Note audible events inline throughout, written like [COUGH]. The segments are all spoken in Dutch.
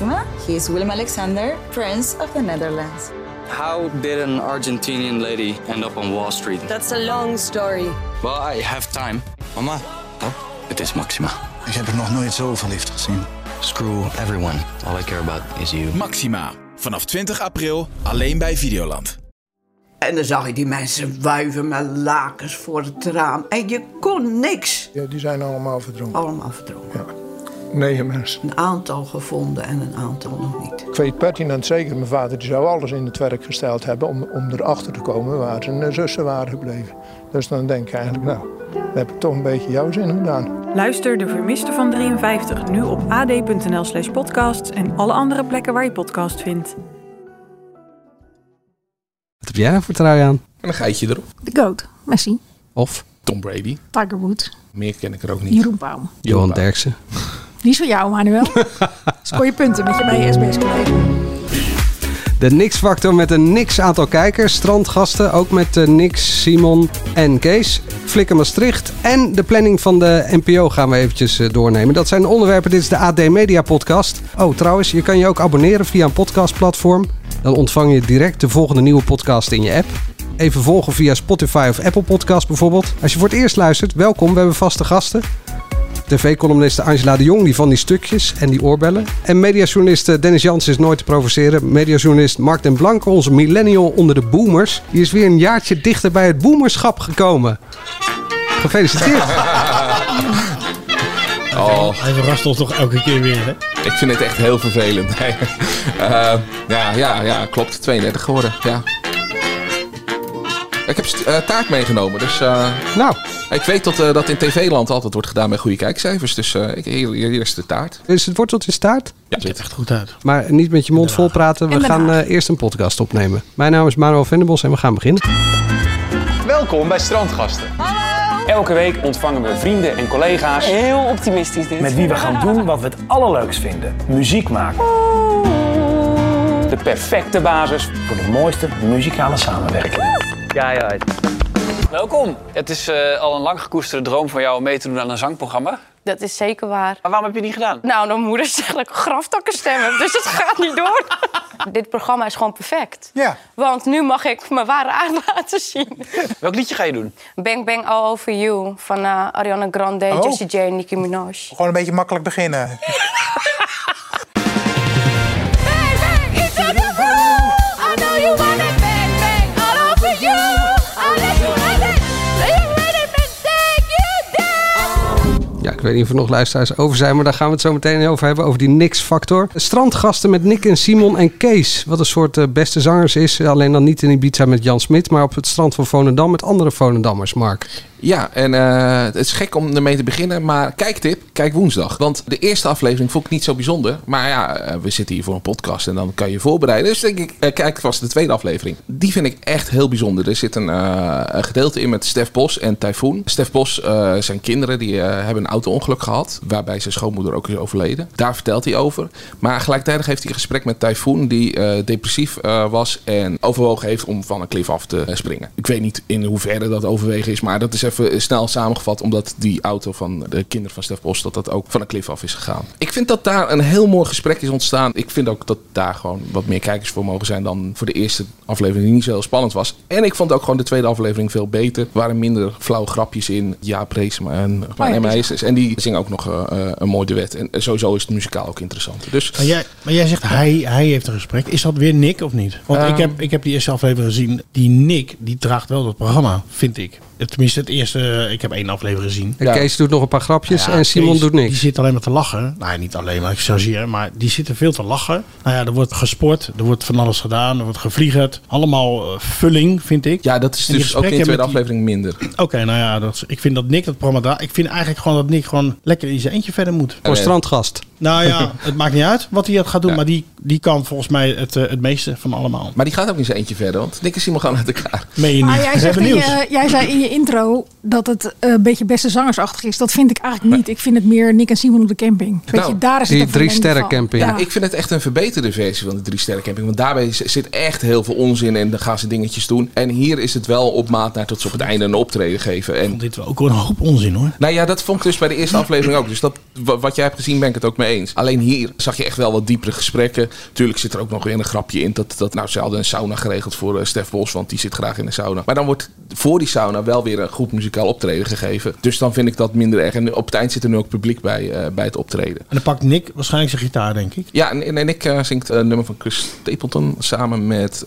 Maxima. He is Willem Alexander, Prince of the Netherlands. How did an Argentinian lady end up on Wall Street? That's a long story. Well, I have time. Mama, Oh, het is Maxima. ik heb er nog nooit zo verliefd gezien. Screw everyone. All I care about is you. Maxima. Vanaf 20 april alleen bij Videoland. En dan zag je die mensen wuiven met lakens voor het raam. En je kon niks. Ja, die zijn allemaal verdronken. Allemaal verdronken. Negen mensen. Een aantal gevonden en een aantal nog niet. Ik weet pertinent zeker, mijn vader die zou alles in het werk gesteld hebben om, om erachter te komen waar zijn zussen waren gebleven. Dus dan denk ik eigenlijk, nou, dan heb ik toch een beetje jouw zin gedaan. Luister De Vermiste van 53 nu op ad.nl slash podcasts en alle andere plekken waar je podcast vindt. Wat heb jij nou voor trui aan? En een geitje erop. De GOAT, Messi, Of Tom Brady. Tiger Woods, Meer ken ik er ook niet. Jeroen Pauw. Johan Derksen? [LAUGHS] Is van jou, Manuel. [LAUGHS] Scoor je punten met je bij je SBS-collega. De Nix-factor met een niks aantal kijkers. Strandgasten, ook met uh, Nix, Simon en Kees. Flikker Maastricht en de planning van de NPO gaan we eventjes eh, doornemen. Dat zijn de onderwerpen. Dit is de AD Media podcast. Oh, trouwens, je kan je ook abonneren via een podcastplatform. Dan ontvang je direct de volgende nieuwe podcast in je app. Even volgen via Spotify of Apple Podcast bijvoorbeeld. Als je voor het eerst luistert, welkom. We hebben vaste gasten. TV-columniste Angela de Jong, die van die stukjes en die oorbellen. En mediajournalist eh, Dennis Jans is nooit te provoceren. Mediajournalist Mark den Blanke, onze millennial onder de boomers. Die is weer een jaartje dichter bij het boomerschap gekomen. Gefeliciteerd. [LAUGHS] Oh, Hij verrast ons toch elke keer weer, hè? ik vind het echt heel vervelend. [LAUGHS] Eh, ja, ja, ja, klopt. 32 geworden. Ja. Ik heb eh, taart meegenomen, dus eh, nou, ik weet dat eh, dat in tv-land altijd wordt gedaan met goede kijkcijfers. Dus eh, ik, hier, hier is de taart. is het worteltje staart? Ja, Ziet echt goed uit. Maar niet met je mond vol praten. We gaan eh, eerst een podcast opnemen. Mijn naam is Manuel Venderbos en we gaan beginnen. Welkom bij Strandgasten. Elke week ontvangen we vrienden en collega's Heel optimistisch dit. met wie we gaan doen wat we het allerleukst vinden: muziek maken. De perfecte basis voor de mooiste muzikale samenwerking. Keihard. Welkom. Het is eh, al een lang gekoesterde droom van jou om mee te doen aan een zangprogramma. Dat is zeker waar. Maar waarom heb je het niet gedaan? Nou, mijn moeder zegt dat ik graftakkenstem heb, [LAUGHS] dus het gaat niet door. [LAUGHS] Dit programma is gewoon perfect. Ja. Want nu mag ik mijn ware aard [LAUGHS] laten zien. Welk liedje ga je doen? Bang Bang All Over You van eh, Ariana Grande, Oh. Jessie J en Nicki Minaj. Gewoon een beetje makkelijk beginnen. Ik weet niet of er nog luisteraars over zijn, maar daar gaan we het zo meteen over hebben. Over die Nix-factor. Strandgasten met Nick en Simon en Kees. Wat een soort eh, beste zangers is. Alleen dan niet in Ibiza met Jan Smit, maar op het strand van Volendam met andere Volendammers, Mark. Ja, en eh, het is gek om ermee te beginnen, maar kijktip, kijk woensdag. Want de eerste aflevering vond ik niet zo bijzonder. Maar ja, eh, we zitten hier voor een podcast en dan kan je voorbereiden. Dus denk ik, eh, kijk vast de tweede aflevering. Die vind ik echt heel bijzonder. Er zit een, eh, gedeelte in met Stef Bos en Typhoon. Stef Bos, eh, zijn kinderen, die eh, hebben een auto-ongeluk gehad. Waarbij zijn schoonmoeder ook is overleden. Daar vertelt hij over. Maar gelijktijdig heeft hij een gesprek met Typhoon, die eh, depressief eh, was. En overwogen heeft om van een klif af te springen. Ik weet niet in hoeverre dat overwegen is, maar dat is even snel samengevat. Omdat die auto van de kinderen van Stef Bos, dat dat ook van een klif af is gegaan. Ik vind dat daar een heel mooi gesprek is ontstaan. Ik vind ook dat daar gewoon wat meer kijkers voor mogen zijn dan voor de eerste aflevering die niet zo heel spannend was. En ik vond ook gewoon de tweede aflevering veel beter. Er waren minder flauwe grapjes in. Jaap Reesema en ja, Emma die- Heesters. En die zingen ook nog eh, eh, een mooi duet. En sowieso is het muzikaal ook interessant. Dus Maar jij, maar jij zegt hij, hij heeft een gesprek. Is dat weer Nick of niet? Want ik, Ehm. heb, ik heb die eerste aflevering gezien. Die Nick, die draagt wel dat programma, vind ik. Tenminste, het eerste, ik heb één aflevering gezien. En Kees doet nog een paar grapjes Ja, en Simon Kees, doet Die niks. zit alleen maar te lachen. Nou, niet alleen maar, ik chargeer, maar die zitten veel te lachen. Nou ja, er wordt gesport, er wordt van alles gedaan, er wordt gevliegerd. Allemaal eh, vulling, vind ik. ja, dat is die dus ook in de tweede die- aflevering minder. Oké, nou ja, dat, ik vind dat Nick dat programma daar. Ik vind eigenlijk gewoon dat Nick gewoon lekker in zijn eentje verder moet. Voor strandgast. Nou ja, [LAUGHS] het maakt niet uit wat hij gaat doen, Ja. maar die, die kan volgens mij het, eh, het meeste van allemaal. Maar die gaat ook in zijn eentje verder. Want Nick en Simon gaan uit elkaar. Meen je niet? Maar jij, zegt in je, jij zei in je intro dat het eh, een beetje beste zangersachtig is. Dat vind ik eigenlijk niet. Ik vind het meer Nick en Simon op de camping. Weet Nou, je, daar is het die drie sterren van. camping. Ja. Ik vind het echt een verbeterde versie van de drie sterren camping. Want daarbij zit echt heel veel onzin en dan gaan ze dingetjes doen. En hier is het wel op maat naar tot ze op het einde een optreden geven. En Dit was ook wel een hoop onzin hoor. nou ja, dat vond ik dus bij de eerste aflevering ook. Dus dat, wa- wat jij hebt gezien ben ik het ook mee mee eens. Alleen hier zag je echt wel wat diepere gesprekken. Tuurlijk zit er ook nog weer een grapje in. Dat, dat, nou, ze hadden een sauna geregeld voor uh, Stef Bos, want die zit graag in de sauna. Maar dan wordt voor die sauna wel weer een goed muzikaal optreden gegeven. Dus dan vind ik dat minder erg. En op het eind zit er nu ook publiek bij, uh, bij het optreden. En dan pakt Nick waarschijnlijk zijn gitaar, denk ik. Ja, en, en Nick uh, zingt een nummer van Chris Stapleton samen met,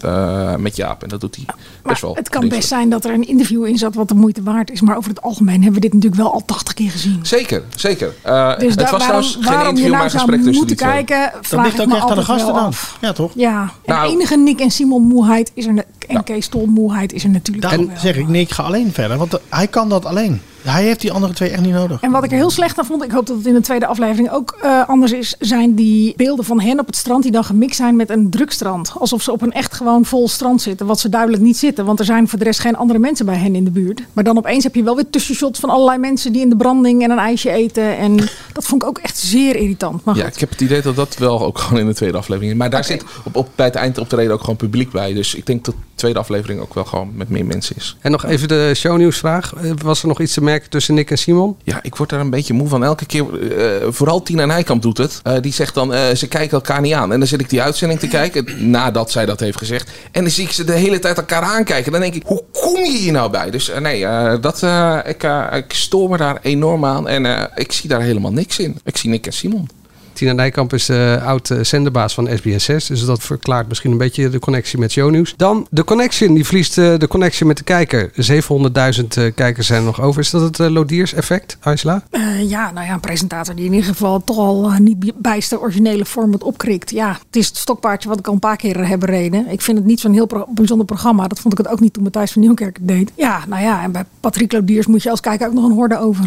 met Jaap. En dat doet hij best wel. Het kan best zijn dat er een interview in zat wat de moeite waard is. Maar over het algemeen hebben we dit natuurlijk wel al 80 keer gezien. Zeker, zeker. Uh, dus het was trouwens geen interview, gesprek tussen die twee. kijken, dat ligt ook echt aan de gasten dan. Ja, toch? Ja. En nou, enige Nick en Simon moeheid is er en ja. Kees Tol moeheid is er natuurlijk Daarom wel. zeg ik, Nick, ga alleen verder. Want hij kan dat alleen. Hij heeft die andere twee echt niet nodig. En wat ik er heel slecht aan vond, ik hoop dat het in de tweede aflevering ook uh, anders is, zijn die beelden van hen op het strand die dan gemixt zijn met een drukstrand. Alsof ze op een echt gewoon vol strand zitten, wat ze duidelijk niet zitten. Want er zijn voor de rest geen andere mensen bij hen in de buurt. Maar dan opeens heb je wel weer tussenshots van allerlei mensen die in de branding en een ijsje eten. En dat vond ik ook echt zeer irritant. Maar ja, ik heb het idee dat dat wel ook gewoon in de tweede aflevering is. Maar daar okay. zit op, op, bij het eindoptreden ook gewoon publiek bij. Dus ik denk dat de tweede aflevering ook wel gewoon met meer mensen is. En nog even de shownieuwsvraag. Was er nog iets te tussen Nick en Simon? Ja, ik word daar een beetje moe van. Elke keer, uh, vooral Tina Nijkamp doet het. Uh, die zegt dan, uh, ze kijken elkaar niet aan. En dan zit ik die uitzending te kijken, [CLEARS THROAT] nadat zij dat heeft gezegd. En dan zie ik ze de hele tijd elkaar aankijken. Dan denk ik, hoe kom je hier nou bij? Dus nee, dat, ik, ik stoor me daar enorm aan. En ik zie daar helemaal niks in. Ik zie Nick en Simon. Tina Nijkamp is oud zenderbaas van SBS6. Dus dat verklaart misschien een beetje de connectie met shownieuws. Dan de connection. Die verliest de connectie met de kijker. 700.000 kijkers zijn er nog over. Is dat het Lodiers effect, Aisla? Uh, ja, nou ja, een presentator die in ieder geval toch al niet bijster originele format opkrikt. Ja, het is het stokpaardje wat ik al een paar keer heb bereden. Ik vind het niet zo'n heel bijzonder programma. Dat vond ik het ook niet toen Matthijs van Nieuwkerk deed. Ja, nou ja, en bij Patrick Lodiers moet je als kijker ook nog een horde over.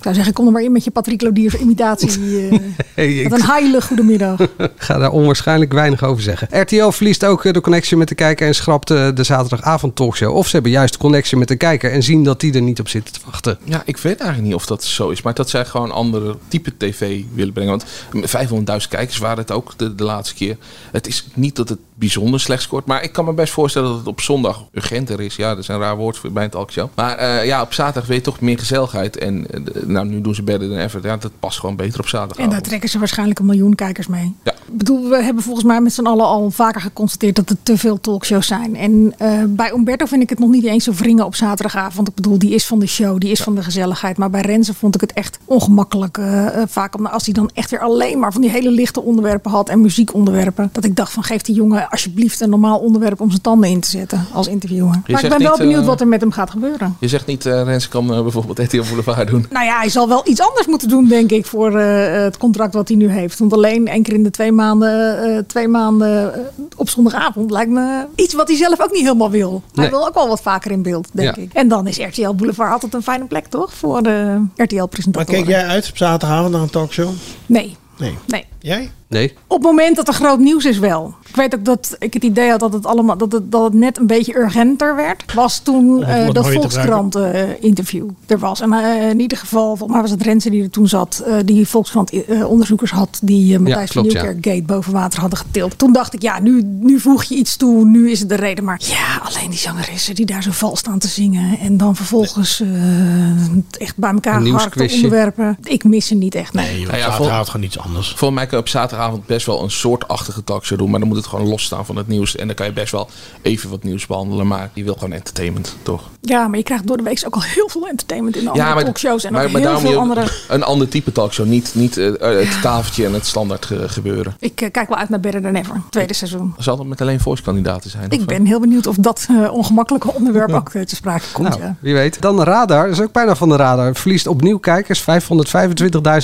Ik zou zeggen, kom er maar in met je Patrick Lodiers imitatie. Uh, [LAUGHS] hey, met een heilige goedemiddag. [LAUGHS] ga daar onwaarschijnlijk weinig over zeggen. RTL verliest ook de connectie met de kijker en schrapt de zaterdagavond talkshow. Of ze hebben juist de connectie met de kijker en zien dat die er niet op zit te wachten. Ja, ik weet eigenlijk niet of dat zo is. Maar dat zij gewoon andere type tv willen brengen. Want 500.000 kijkers waren het ook de, de laatste keer. Het is niet dat het bijzonder slecht scoort. Maar ik kan me best voorstellen dat het op zondag urgenter is. Ja, dat is een raar woord voor bij een talkshow. Maar uh, ja, op zaterdag weet je toch meer gezelligheid. En uh, nou, nu doen ze beter dan ever. Ja, dat past gewoon beter op zaterdag. En daar trekken ze waarschijnlijk een miljoen kijkers mee. Ja. Ik bedoel, we hebben volgens mij met z'n allen al vaker geconstateerd dat er te veel talkshows zijn. En uh, bij Umberto vind ik het nog niet eens zo wringen op zaterdagavond. Ik bedoel, die is van de show, die is ja. van de gezelligheid. Maar bij Renze vond ik het echt ongemakkelijk. vaak als hij dan echt weer alleen maar van die hele lichte onderwerpen had en muziekonderwerpen. Dat ik dacht van geef die jongen alsjeblieft een normaal onderwerp om zijn tanden in te zetten als interviewer. Je maar ik ben niet, wel benieuwd wat er met hem gaat gebeuren. Je zegt niet, uh, Rens kan bijvoorbeeld [LAUGHS] RTL Boulevard doen. Nou ja, hij zal wel iets anders moeten doen, denk ik, voor het contract wat hij nu heeft. Want alleen één keer in de twee maanden, twee maanden op zondagavond lijkt me iets wat hij zelf ook niet helemaal wil. Nee. Hij wil ook wel wat vaker in beeld, denk ja. ik. En dan is RTL Boulevard altijd een fijne plek, toch? Voor de RTL-presentatoren. Maar keek jij uit op zaterdagavond naar een talkshow? Nee. Nee. Nee. Jij? Nee. Op het moment dat er groot nieuws is wel. Ik weet ook dat ik het idee had dat het, allemaal, dat het, dat het net een beetje urgenter werd. Was toen uh, dat Volkskrant uh, interview er was. En uh, in ieder geval, volgens mij was het Renze die er toen zat. die Volkskrant onderzoekers had. Die Matthijs ja, van Nieuwkerk ja. Gate boven water hadden getild. Toen dacht ik, ja, nu, nu voeg je iets toe. Nu is het de reden. Maar ja, alleen die zangeressen die daar zo vals staan te zingen. En dan vervolgens echt bij elkaar geharkte onderwerpen. Ik mis ze niet echt. Nee, nee joh, ja, ja, gewoon iets anders. Voor mij kan je op zaterdagavond best wel een soortachtige talkshow doen. Maar dan moet het gewoon losstaan van het nieuws. En dan kan je best wel even wat nieuws behandelen. Maar je wil gewoon entertainment, toch? Ja, maar je krijgt door de week ook al heel veel entertainment in de andere ja, maar, talkshows. En maar, ook maar heel veel andere... [LAUGHS] een ander type talkshow. Niet, niet uh, het tafeltje en het standaard ge gebeuren. Ik uh, kijk wel uit naar Better Than Ever, tweede seizoen. Zal dat met alleen voice-kandidaten zijn? Ik of, ben heel benieuwd of dat uh, ongemakkelijke onderwerp ook te sprake komt. Nou, ja. Wie weet. Dan de radar, dat is ook bijna van de radar. Verliest opnieuw kijkers, 525.000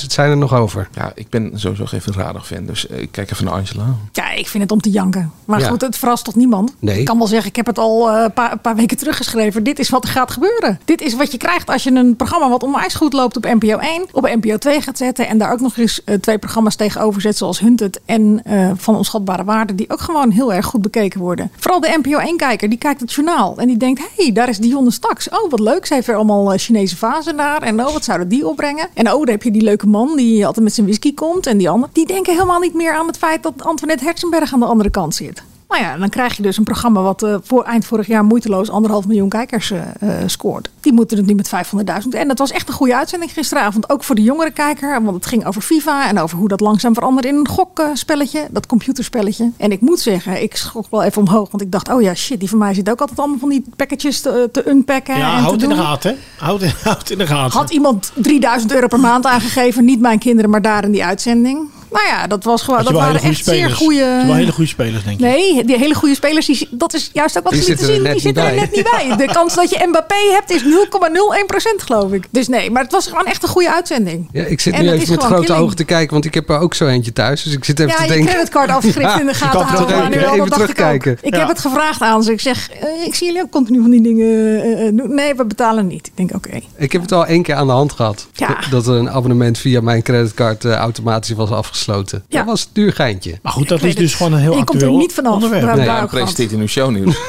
zijn er nog over. Ja, ik ben sowieso geen radar-fan. Dus ik kijk even naar Angela. Ja, ik vind het om te janken. Maar Ja. goed, het verrast toch niemand? Nee. Ik kan wel zeggen, ik heb het al eh, een paar, paar weken teruggeschreven. Dit is wat er gaat gebeuren. Dit is wat je krijgt als je een programma wat onwijs goed loopt op NPO 1 op NPO 2 gaat zetten. En daar ook nog eens eh, twee programma's tegenover zet, zoals Hunted en eh, Van Onschatbare Waarde. Die ook gewoon heel erg goed bekeken worden. Vooral de NPO 1-kijker, die kijkt het journaal. En die denkt, hé, hey, daar is Dionne Staks. Oh, wat leuk. Ze heeft weer allemaal Chinese vazen daar. En oh, wat zouden die opbrengen? En oh, daar heb je die leuke man die altijd met zijn whisky komt. En die ander. Die denken helemaal niet meer aan het feit dat Antoinette Herzenberg aan de andere kant zit. Nou ja, dan krijg je dus een programma wat eh, voor eind vorig jaar moeiteloos anderhalf miljoen kijkers eh, scoort. Die moeten het nu met 500.000. En dat was echt een goede uitzending gisteravond. Ook voor de jongere kijker. Want het ging over FIFA en over hoe dat langzaam veranderde in een gokspelletje. Dat computerspelletje. En ik moet zeggen, ik schrok wel even omhoog. Want ik dacht, oh ja, shit, die van mij zit ook altijd allemaal van die pakketjes te, te unpacken. Ja, en houd in de gaten. hè. Houd, in- [LAUGHS] houd in de gaten. Had iemand 3000 euro per maand aangegeven. Niet mijn kinderen, maar daar in die uitzending. Nou ja, dat was gewoon. Dat waren echt zeer goede. Wel hele goede spelers, denk ik. Nee, die hele goede spelers, die, dat is juist ook wat Die ze lieten zien. Die zitten er net niet bij. De kans dat je Mbappé hebt is 0,01% geloof ik. Dus nee, maar het was gewoon echt een goede uitzending. Ja, ik zit En nu even met grote killing. ogen te kijken, want ik heb er ook zo eentje thuis. Dus ik zit even Ja, te je denken. creditcardafschrift [LAUGHS] in de gaten houden. maar nu even- even ik terugkijken. Ik Ja. heb het gevraagd aan ze. Ik zeg, eh, ik zie jullie ook continu van die dingen doen. Nee, we betalen niet. Ik denk, oké. Ik heb het al één keer aan de hand gehad. Ja. Dat er een abonnement via mijn creditcard automatisch was afgesloten. Ja. Dat was een duur geintje. Maar goed, dat is dus gewoon een heel Je komt er actueel niet vanaf. onderwerp. We hebben Nee, Ja, presenteert in uw shownieuws. [LAUGHS]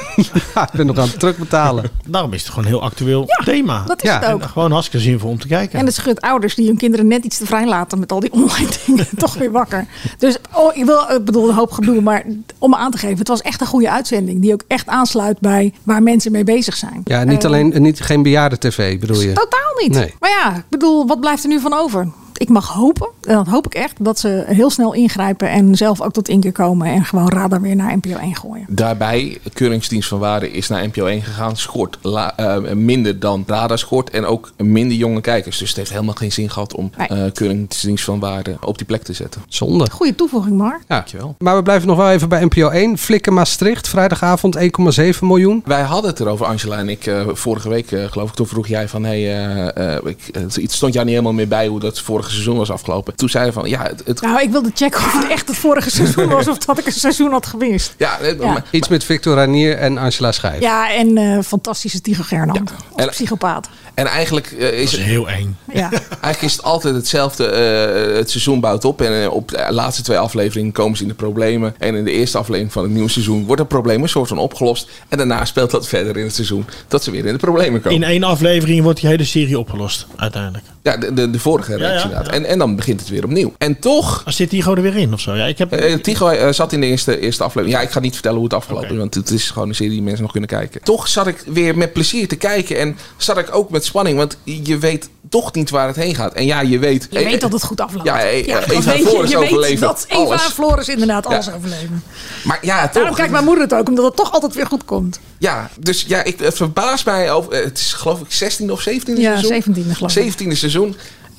Ja, ik ben nog aan het terugbetalen. [LAUGHS] Daarom is het gewoon een heel actueel thema. Dat is Ja. het ook. En gewoon hartstikke zinvol om te kijken. En het schudt ouders die hun kinderen net iets te vrij laten met al die [LAUGHS] online dingen toch weer wakker. Dus oh, ik wil, ik bedoel, een hoop gedoe, maar om me aan te geven, het was echt een goede uitzending die ook echt aansluit bij waar mensen mee bezig zijn. Ja, niet Eh, alleen, niet, geen bejaarden tv bedoel je? Totaal niet. Nee. Maar ja, ik bedoel, wat blijft er nu van over? Ik mag hopen, en dat hoop ik echt, dat ze heel snel ingrijpen en zelf ook tot inkeer komen en gewoon radar weer naar NPO 1 gooien. Daarbij, Keuringsdienst van Waarde is naar NPO 1 gegaan. Scoort la- eh, minder dan Radar scoort. En ook minder jonge kijkers. Dus het heeft helemaal geen zin gehad om Nee. eh, Keuringsdienst van Waarde op die plek te zetten. Zonde. Goede toevoeging, maar. Ja. Dankjewel. Maar we blijven nog wel even bij NPO 1. Flikken Maastricht, vrijdagavond 1,7 miljoen. Wij hadden het erover, Angela en ik, eh, vorige week eh, geloof ik. Toen vroeg jij van, hey, ik, het het stond jou niet helemaal meer bij hoe dat vorige seizoen was afgelopen. Toen zei je van, ja, het, het- Nou, ik wilde checken of het echt het vorige seizoen was of dat ik een seizoen had gemist. ja, het- Ja. maar- Iets met Victor Ranier en Angela Schijf. Ja, en eh, fantastische Tycho Gernand. Als En- psychopaat. en eigenlijk eh, is Dat is heel eng. Ja. [LAUGHS] Eigenlijk is het altijd hetzelfde. eh, het seizoen bouwt op. En op de laatste twee afleveringen komen ze in de problemen. En in de eerste aflevering van het nieuwe seizoen wordt het probleem een soort van opgelost. En daarna speelt dat verder in het seizoen. Dat ze weer in de problemen komen. In één aflevering wordt die hele serie opgelost, uiteindelijk. Ja, de, de, de vorige reeks ja, inderdaad. ja. En, en dan begint het weer opnieuw. En toch... Dan zit Tycho er weer in of zo. Ja, ik heb... eh, Tycho eh, zat in de eerste, eerste aflevering. Ja, ik ga niet vertellen hoe het afgelopen is. Want het is gewoon een serie die mensen nog kunnen kijken. Toch zat ik weer met plezier te kijken. En zat ik ook met spanning. Want je weet toch niet waar het heen gaat. En ja, je weet... Je weet dat het goed afloopt. Ja, eh, dat Eva weet. Floris Je overleven dat Eva alles. en Floris inderdaad alles Ja. overleven. Maar ja, toch. Daarom kijkt mijn moeder het ook, omdat het toch altijd weer goed komt. Ja, dus ja, ik, het verbaast mij over. eh, Het is geloof ik 16 of 17e Ja, seizoen. 17e geloof ik. 17e seizoen.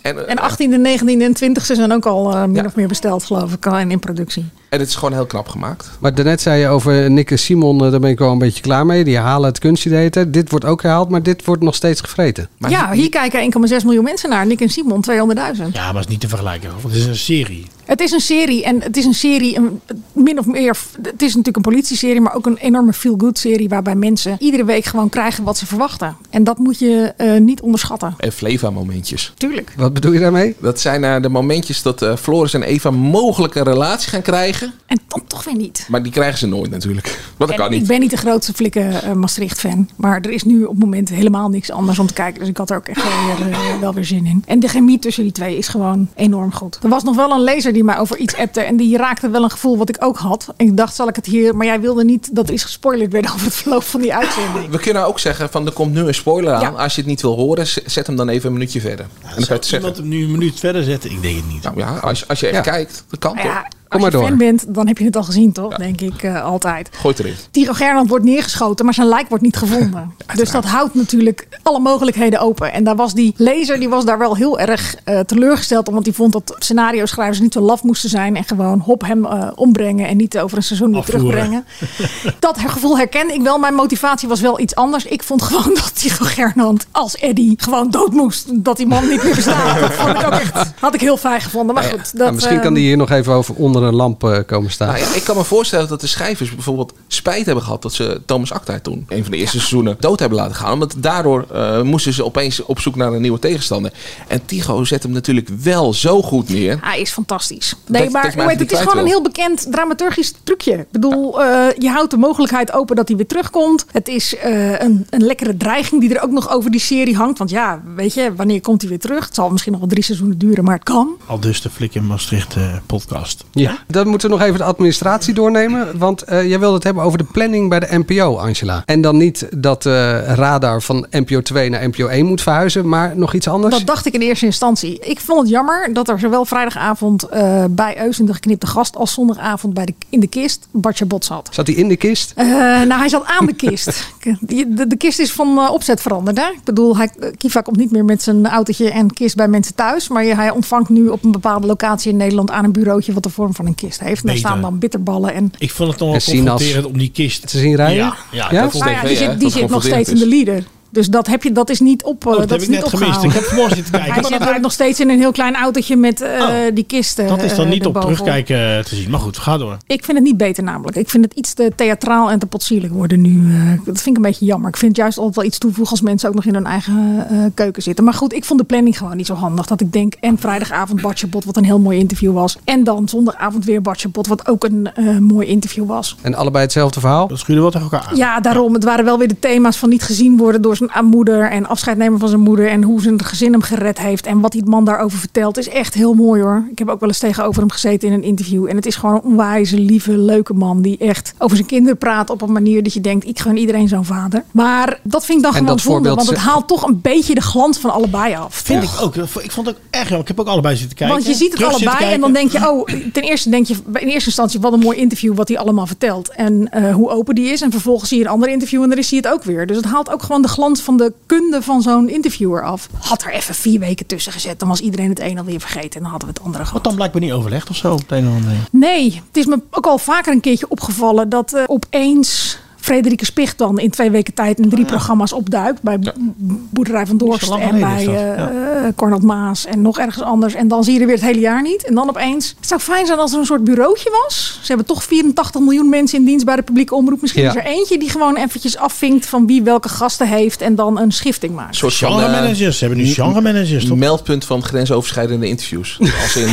En, eh, En 18e, 19e en 20e zijn ook al eh, min of meer besteld, geloof ik, in in productie. En het is gewoon heel knap gemaakt. Maar daarnet zei je over Nick en Simon, eh, daar ben ik wel een beetje klaar mee. Die halen het kunstje. Dit wordt ook herhaald, maar dit wordt nog steeds gevreten. Maar ja, hier kijken 1,6 miljoen mensen naar. Nick en Simon, 200.000. Ja, maar het is niet te vergelijken. Want het is een serie. Het is een serie en het is een serie, een, min of meer, het is natuurlijk een politieserie, maar ook een enorme feel-good serie waarbij mensen iedere week gewoon krijgen wat ze verwachten. En dat moet je eh, niet onderschatten. En Fleva-momentjes. Tuurlijk. Wat bedoel je daarmee? Dat zijn eh, de momentjes dat eh, Floris en Eva mogelijk een relatie gaan krijgen. En dan toch weer niet. Maar die krijgen ze nooit natuurlijk. Want dat En kan Ik niet. ben niet de grootste flikken eh, Maastricht-fan. Maar er is nu op het moment helemaal niks anders om te kijken. Dus ik had er ook echt wel weer, eh, wel weer zin in. En de chemie tussen die twee is gewoon enorm goed. Er was nog wel een lezer die mij over iets appte. En die raakte wel een gevoel wat ik ook had. En ik dacht, zal ik het hier... Maar jij wilde niet dat er iets gespoilerd werd [LAUGHS] over het verloop van die uitzending. We kunnen ook zeggen van er komt nu een spoiler aan. Ja. Als je het niet wil horen, zet hem dan even een minuutje verder. en dan kan je het Iemand zeggen. hem nu een minuut verder zetten? Ik denk het niet. Nou ja, als, als je echt Ja. kijkt, dat kan Maar toch? ja, Kom als maar je door. fan bent, dan heb je het al gezien, toch? Denk ik eh, altijd. Gooi erin. Tycho Gernand wordt neergeschoten, maar zijn lijk wordt niet gevonden. [LAUGHS] dus dat houdt natuurlijk alle mogelijkheden open. En daar was die lezer, die was daar wel heel erg eh, teleurgesteld. Omdat hij vond dat scenario-schrijvers niet zo laf moesten zijn. En gewoon hop hem eh, ombrengen en niet over een seizoen weer terugbrengen. [LAUGHS] dat gevoel herken ik wel. Mijn motivatie was wel iets anders. Ik vond gewoon [LAUGHS] dat Tycho Gernand als Eddie gewoon dood moest. Dat die man niet meer bestaat. Dat vond ik ook echt, had ik heel fijn gevonden. Maar goed, dat, misschien kan eh, die hier nog even over onder een lamp eh, komen staan. Nou ja, ik kan me voorstellen dat de schrijvers bijvoorbeeld spijt hebben gehad dat ze Thomas Acta toen, een van de eerste seizoenen, dood hebben laten gaan. Want daardoor eh, moesten ze opeens op zoek naar een nieuwe tegenstander. En Tycho zet hem natuurlijk wel zo goed neer. Hij is fantastisch. Nee, dat maar het is gewoon een heel bekend dramaturgisch trucje. Ik bedoel, eh, je houdt de mogelijkheid open dat hij weer terugkomt. Het is eh, een, een lekkere dreiging die er ook nog over die serie hangt. Want ja, weet je, wanneer komt hij weer terug? Het zal misschien nog wel drie seizoenen duren, maar het kan. Al dus de Flik in Maastricht podcast. Ja. Ja. Dan moeten we nog even de administratie doornemen. Want eh, jij wilde het hebben over de planning bij de NPO, Angela. En dan niet dat eh, radar van NPO 2 naar NPO 1 moet verhuizen, maar nog iets anders. Dat dacht ik in eerste instantie. Ik vond het jammer dat er zowel vrijdagavond eh, bij Eus in de geknipte gast als zondagavond bij de, in de kist Bartje Bot zat. Zat hij in de kist? Eh, nou, hij zat aan de kist. [LAUGHS] Die- de, de kist is van opzet veranderd. Hè? Ik bedoel, hij, Kiva komt niet meer met zijn autootje en kist bij mensen thuis. Maar hij ontvangt nu op een bepaalde locatie in Nederland aan een bureautje wat de vorm van een kist heeft. En daar Beter. staan dan bitterballen en Ik vond het nog wel En sinaas. confronterend om die kist te zien rijden. Ja, ja, Ja? dat vond Nou ik ja, die zit, die zit nog steeds in de leader. Dus dat, heb je, dat is niet op. eh, Oh, dat dat heb is ik niet net gemist. opgehaald. Ik heb vanmorgen zitten kijken. Hij Maar zit rijdt nog steeds in een heel klein autootje met eh, die kisten. Dat is dan eh, niet op terugkijken eh, te zien. Maar goed, ga door. Ik vind het niet beter namelijk. Ik vind het iets te theatraal en te potsierlijk worden nu. eh, dat vind ik een beetje jammer. Ik vind het juist altijd wel iets toevoegen als mensen ook nog in hun eigen eh, keuken zitten. Maar goed, ik vond de planning gewoon niet zo handig. Dat ik denk, en vrijdagavond Bartje Bot, wat een heel mooi interview was. En dan zondagavond weer Bartje Bot, wat ook een eh, mooi interview was. En allebei hetzelfde verhaal? Dat schuurde wel tegen elkaar aan. Ja, daarom. Het waren wel weer de thema's van niet gezien worden door zijn moeder. En afscheid nemen van zijn moeder. En hoe zijn gezin hem gered heeft. En wat die man daarover vertelt is echt heel mooi hoor. Ik heb ook wel eens tegenover hem gezeten in een interview. En het is gewoon een onwijze, lieve, leuke man. Die echt over zijn kinderen praat op een manier dat je denkt. Ik gun iedereen zo'n vader. Maar dat vind ik dan En gewoon zonde. voorbeeld Want het haalt toch een beetje de glans van allebei af. Vind ik ook. Ik vond het ook erg jammer. Ik heb ook allebei zitten kijken. Want je ziet het Terug allebei en dan denk je, oh, ten eerste denk je in eerste instantie wat een mooi interview wat hij allemaal vertelt en eh, hoe open die is. En vervolgens zie je een ander interview en dan is hij het ook weer. Dus het haalt ook gewoon de glans van de kunde van zo'n interviewer af. Had er even vier weken tussen gezet, dan was iedereen het een alweer vergeten en dan hadden we het andere gehad. Wat dan blijkbaar niet overlegd of zo op de een of andere. Nee, het is me ook al vaker een keertje opgevallen dat eh, opeens Frederike Spicht dan in twee weken tijd in drie programma's opduikt. Bij Bo- Boerderij van Dorst en bij dat, eh ja. eh, Cornel Maas en nog ergens anders. En dan zie je er weer het hele jaar niet. En dan opeens. Het zou fijn zijn als er een soort bureautje was. Ze hebben toch 84 miljoen mensen in dienst bij de publieke omroep. Misschien Ja. is er eentje die gewoon eventjes afvinkt van wie welke gasten heeft. En dan een schifting maakt. Een soort van, Genre eh, managers. Ze hebben nu genre managers, toch? Meldpunt van grensoverschrijdende interviews. [LAUGHS] Als in,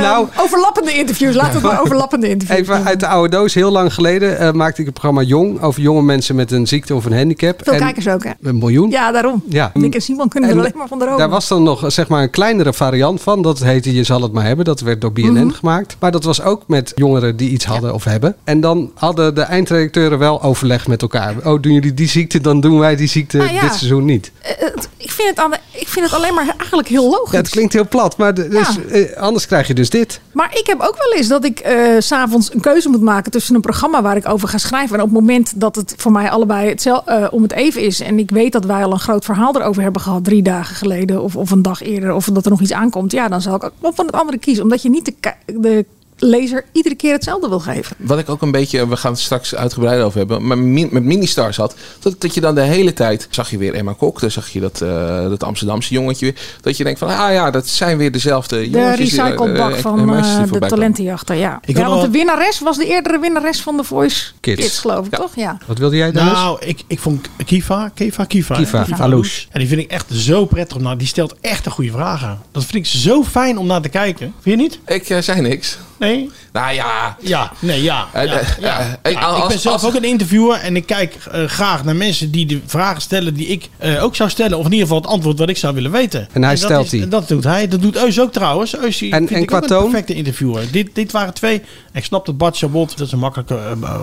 Nou- overlappende interviews. Laten we het [LAUGHS] maar overlappende interviews Even uit de oude doos. Heel lang geleden eh, maakte ik het programma Jong over jonge mensen met een ziekte of een handicap. Veel En- kijkers ook, hè? Een miljoen. Ja, daarom. Ja. Nick en Simon kunnen er En alleen maar van dromen. Daar was dan nog zeg maar een kleinere variant van. Dat heette Je zal het maar hebben. Dat werd door BNN Mhm. gemaakt. Maar dat was ook met jongeren die iets hadden of hebben. En dan hadden de eindredacteuren wel overleg met elkaar. Oh, doen jullie die ziekte, dan doen wij die ziekte Nou ja. dit seizoen niet. Eh, het- ik, vind het aan de- ik vind het alleen maar eigenlijk heel logisch. Ja, het klinkt heel plat, maar de- dus, Ja. eh, anders krijg je dus dit. Maar ik heb ook wel eens dat ik eh, s s'avonds een keuze moet maken tussen een programma waar ik over ga schrijven. En op het moment dat het voor mij allebei hetzel, eh, om het even is. En ik weet dat wij al een groot verhaal erover hebben gehad drie dagen geleden. Of, of een dag eerder. Of dat er nog iets aankomt. Ja, dan zal ik ook van het andere kiezen. Omdat je niet de, de lezer iedere keer hetzelfde wil geven. wat ik ook een beetje, we gaan het straks uitgebreid over hebben, maar met Ministars had, dat, dat je dan de hele tijd, zag je weer Emma Kok, dan zag je dat, eh, dat Amsterdamse jongetje weer, dat je denkt van, ah ja, dat zijn weer dezelfde De jongetjes. die, recyclebak eh, van eh, die de voorbij komen. talentenjachter. Ja, Ik ja want wel- de winnares was de eerdere winnares van The Voice Kids. Kids, geloof ik, toch? Ja. Wat wilde jij dan? Nou, ik, ik vond Kiva, Kiva, Kiva. Kiva? Alouche. En die vind ik echt zo prettig. om naar. die stelt echt een goede vragen. Dat vind ik zo fijn om naar te kijken. Vind je niet? Ik zei niks. Nee? Nou ja. Ja, nee, ja. Eh, ja, eh, ja. eh, als- ik ben zelf als- ook een interviewer en ik kijk graag naar mensen die de vragen stellen die ik eh, ook zou stellen. Of in ieder geval het antwoord wat ik zou willen weten. En hij stelt is- die. en Dat doet hij. Dat doet Eus ook trouwens. Eus die En- vind en ik qua ook een perfecte interviewer. Dit, dit waren twee. Ik snap dat Bart Chabot, dat is een makkelijke,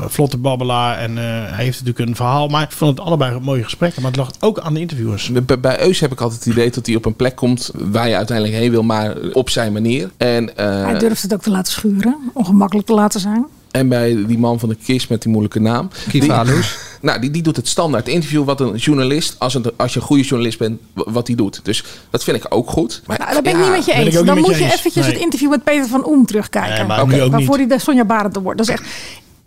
vlotte babbelaar. En eh, hij heeft natuurlijk een verhaal. Maar ik vond het allebei mooie gesprekken. Maar het lag ook aan de interviewers. Bij, bij Eus heb ik altijd het idee dat hij op een plek komt waar je uiteindelijk heen wil, maar op zijn manier. En, eh, Hij durft het ook te laten schuren. Ongemakkelijk te laten zijn. En bij die man van de kist met die moeilijke naam. Kiva Die- Alouche. [LAUGHS] Nou, die, die doet het standaard interview wat een journalist, als, een, als je een goede journalist bent, wat die doet. Dus dat vind ik ook goed. Maar, Nou, dat ben ik ja, niet met je eens. Dan moet je eventjes Nee. het interview met Peter van Oem terugkijken. Nee, maar ook Waarvoor niet. hij de Sonja Barend wordt. Dat is echt...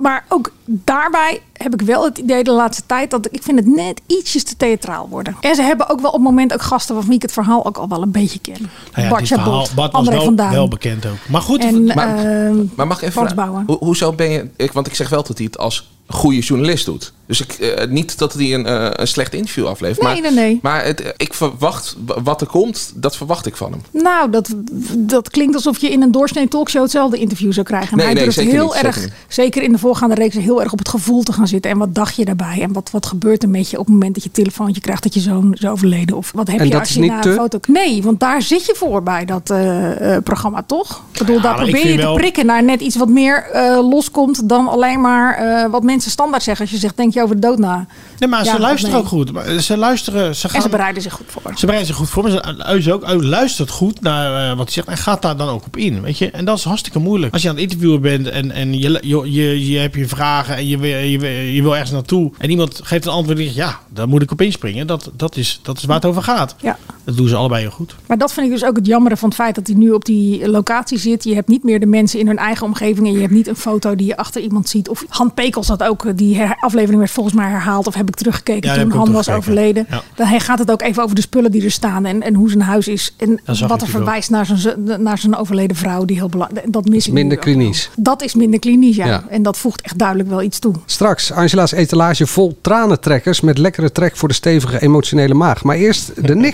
Maar ook daarbij heb ik wel het idee de laatste tijd dat ik vind het net ietsjes te theatraal worden. En ze hebben ook wel op het moment ook gasten waarvan ik het verhaal ook al wel een beetje ken. Nou ja, Bart Chabot, Bart André wel, wel bekend ook. Maar goed, En, Maar- ehm, Maar mag ik even ho- hoezo ben je... Ik, want ik zeg wel dat hij het als goede journalist doet. Dus ik, eh, niet dat hij een, eh, een slecht interview aflevert. Nee, maar, nee, nee. Maar het, ik verwacht wat er komt, dat verwacht ik van hem. Nou, dat, dat klinkt alsof je in een doorsnee talkshow hetzelfde interview zou krijgen. Nee, Maar hij nee, durft zeker heel niet, erg, zeker in de voorgaande reeks, heel erg op het gevoel te gaan zitten. En wat dacht je daarbij? En wat, wat gebeurt er met je op het moment dat je een telefoontje krijgt dat je zoon is overleden? Of wat heb En je dat als is je niet na te? een foto... Nee, want daar zit je voor bij dat eh, eh, programma, toch? Ik bedoel, daar probeer je te wel- prikken naar net iets wat meer eh, loskomt dan alleen maar eh, wat mensen standaard zeggen. Als je zegt, denk je over de dood na? Nee, maar Ja, ze luisteren nee? ook goed. Maar Ze luisteren, ze gaan... En ze bereiden zich goed voor. Ze bereiden zich goed voor, maar ze ze ook, luistert goed naar eh, wat hij zegt en gaat daar dan ook op in. Weet je? En dat is hartstikke moeilijk. Als je aan het interviewen bent en, en je, je, je, je hebt je vragen en je, wil- je, wil- je wil ergens naartoe en iemand geeft een antwoord en je zegt, ja, daar moet ik op inspringen. Dat, dat, is, dat is waar het over gaat. Ja. Dat doen ze allebei heel goed. Maar dat vind ik dus ook het jammere van het feit dat hij nu op die locatie zit. Je hebt niet meer de mensen in hun eigen omgeving. En je hebt niet een foto die je achter iemand ziet. Of Han Pekels had ook, eh, die aflevering werd volgens mij herhaald. Of heb ik teruggekeken Ja, toen ik Han was overleden. Ja. Dan gaat het ook even over de spullen die er staan. En, en hoe zijn huis is. En wat er verwijst naar zijn, zo- naar zijn overleden vrouw. Die heel belangrijk Dat mis ik Minder nu ook wel. klinisch. Dat is minder klinisch, ja. Ja. En dat voegt echt duidelijk wel iets toe. Straks Angela's etalage vol tranentrekkers met lekkere trek voor de stevige emotionele maag. Maar eerst de [LAUGHS]